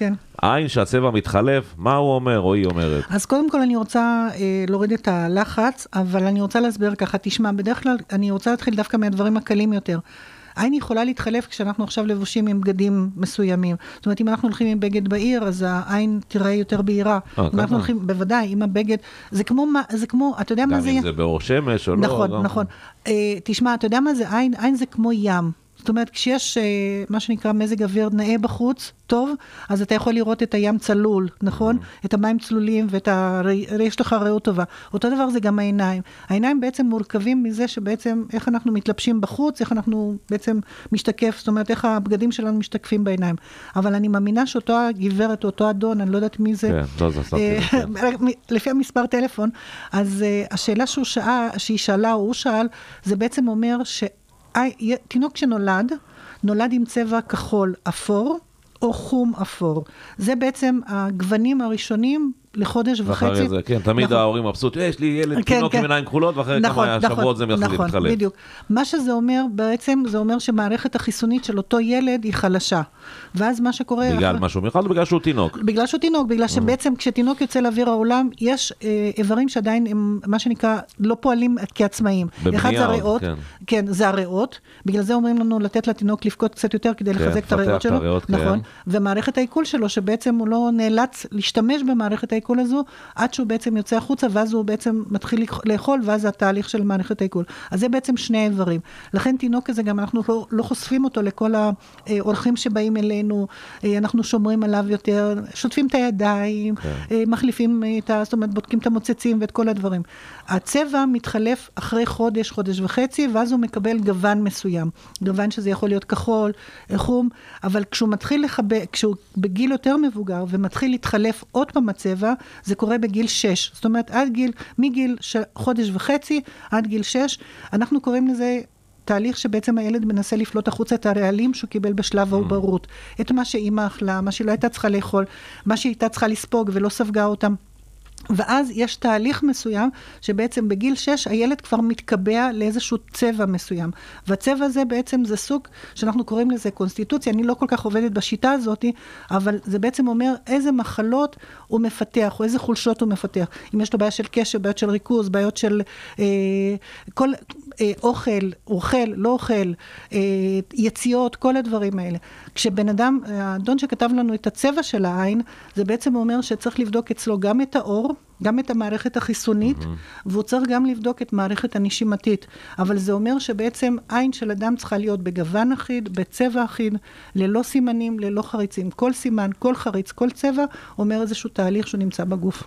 כן. עין שהצבע מתחלף, מה הוא אומר או היא אומרת? אז קודם כל אני רוצה אה, להוריד את הלחץ, אבל אני רוצה להסביר ככה, תשמע, בדרך כלל אני רוצה להתחיל דווקא מהדברים הקלים יותר. עין יכולה להתחלף כשאנחנו עכשיו לבושים עם בגדים מסוימים. זאת אומרת, אם אנחנו הולכים עם בגד בעיר, אז העין תיראה יותר בהירה. אה, אם אנחנו? הולכים, בוודאי, עם הבגד, זה כמו, זה כמו, אתה יודע מה גם זה... אם ים? זה באור שמש או לא. נכון, גם- נכון. אה, תשמע, אתה יודע מה זה עין? עין זה כמו ים. זאת אומרת, כשיש אה, מה שנקרא מזג אוויר נאה בחוץ, טוב, אז אתה יכול לראות את הים צלול, נכון? Mm-hmm. את המים צלולים ואת ה... יש לך ריאות טובה. אותו דבר זה גם העיניים. העיניים בעצם מורכבים מזה שבעצם איך אנחנו מתלבשים בחוץ, איך אנחנו בעצם משתקף, זאת אומרת, איך הבגדים שלנו משתקפים בעיניים. אבל אני מאמינה שאותו הגברת, אותו אדון, אני לא יודעת מי זה, כן, לא, זה שמתי אה, כן. לפי המספר טלפון, אז uh, השאלה שהוא שאל, שהיא שאלה או הוא שאל, זה בעצם אומר שתינוק שנולד, נולד עם צבע כחול אפור. או חום אפור. זה בעצם הגוונים הראשונים לחודש וחצי. ואחרי זה, כן, תמיד נכון. ההורים מבסוטים, יש לי ילד כן, תינוק כן. עם עיניים כחולות, ואחרי נכון, כמה נכון, שבועות זה מתחיל נכון, להתחלף. בדיוק. מה שזה אומר בעצם, זה אומר שמערכת החיסונית של אותו ילד היא חלשה. ואז מה שקורה... בגלל אחר- משהו מיוחד או בגלל שהוא תינוק? בגלל שהוא תינוק, בגלל Mm. שבעצם כשתינוק יוצא לאוויר העולם, יש אה, איברים שעדיין הם, מה שנקרא, לא פועלים כעצמאים. בבנייה אחד זה הריאות, כן. כן, זה הריאות, בגלל זה אומרים לנו לתת לתינוק לבכות קצת יותר כדי כן, לחזק את הריאות שלו. הריאות, כן. נכון. ומערכת העיכול שלו, שבעצם הוא לא נאלץ להשתמש במערכת העיכול הזו, עד שהוא בעצם יוצא החוצה, ואז הוא בעצם מתחיל לאכ- לאכול, ואז זה התהליך של מערכת העיכול. אז זה בעצם שני איברים. לכן תינוק כזה, גם אנחנו לא, לא חושפים אותו לכל האורחים שבאים אלינו, אה, אנחנו שומרים עליו יותר, שוטפים את הידיים, כן. אה, מחליפים את ה... זאת אומרת, בודקים את המוצצים ואת כל הדברים. הצבע מתחלף אחרי חודש, חודש וחצי, ואז הוא מקבל גוון מסוים. גוון שזה יכול להיות כחול, אה, חום, אבל כשהוא מתחיל לחבק, כשהוא בגיל יותר מבוגר ומתחיל להתחלף עוד פעם הצבע, זה קורה בגיל 6. זאת אומרת, עד גיל, מגיל ש... חודש וחצי עד גיל 6, אנחנו קוראים לזה... תהליך שבעצם הילד מנסה לפלוט החוצה את הרעלים שהוא קיבל בשלב העוברות. את מה שאימא אכלה, מה שהיא לא הייתה צריכה לאכול, מה שהיא הייתה צריכה לספוג ולא ספגה אותם. ואז יש תהליך מסוים, שבעצם בגיל 6 הילד כבר מתקבע לאיזשהו צבע מסוים. והצבע הזה בעצם זה סוג שאנחנו קוראים לזה קונסטיטוציה, אני לא כל כך עובדת בשיטה הזאת, אבל זה בעצם אומר איזה מחלות הוא מפתח, או איזה חולשות הוא מפתח. אם יש לו בעיה של קשר, בעיות של ריכוז, בעיות של אה, כל אה, אוכל, אוכל, לא אוכל, אה, יציאות, כל הדברים האלה. כשבן אדם, האדון שכתב לנו את הצבע של העין, זה בעצם אומר שצריך לבדוק אצלו גם את האור, גם את המערכת החיסונית, mm-hmm. והוא צריך גם לבדוק את מערכת הנשימתית. אבל זה אומר שבעצם עין של אדם צריכה להיות בגוון אחיד, בצבע אחיד, ללא סימנים, ללא חריצים. כל סימן, כל חריץ, כל צבע, אומר איזשהו תהליך שהוא נמצא בגוף.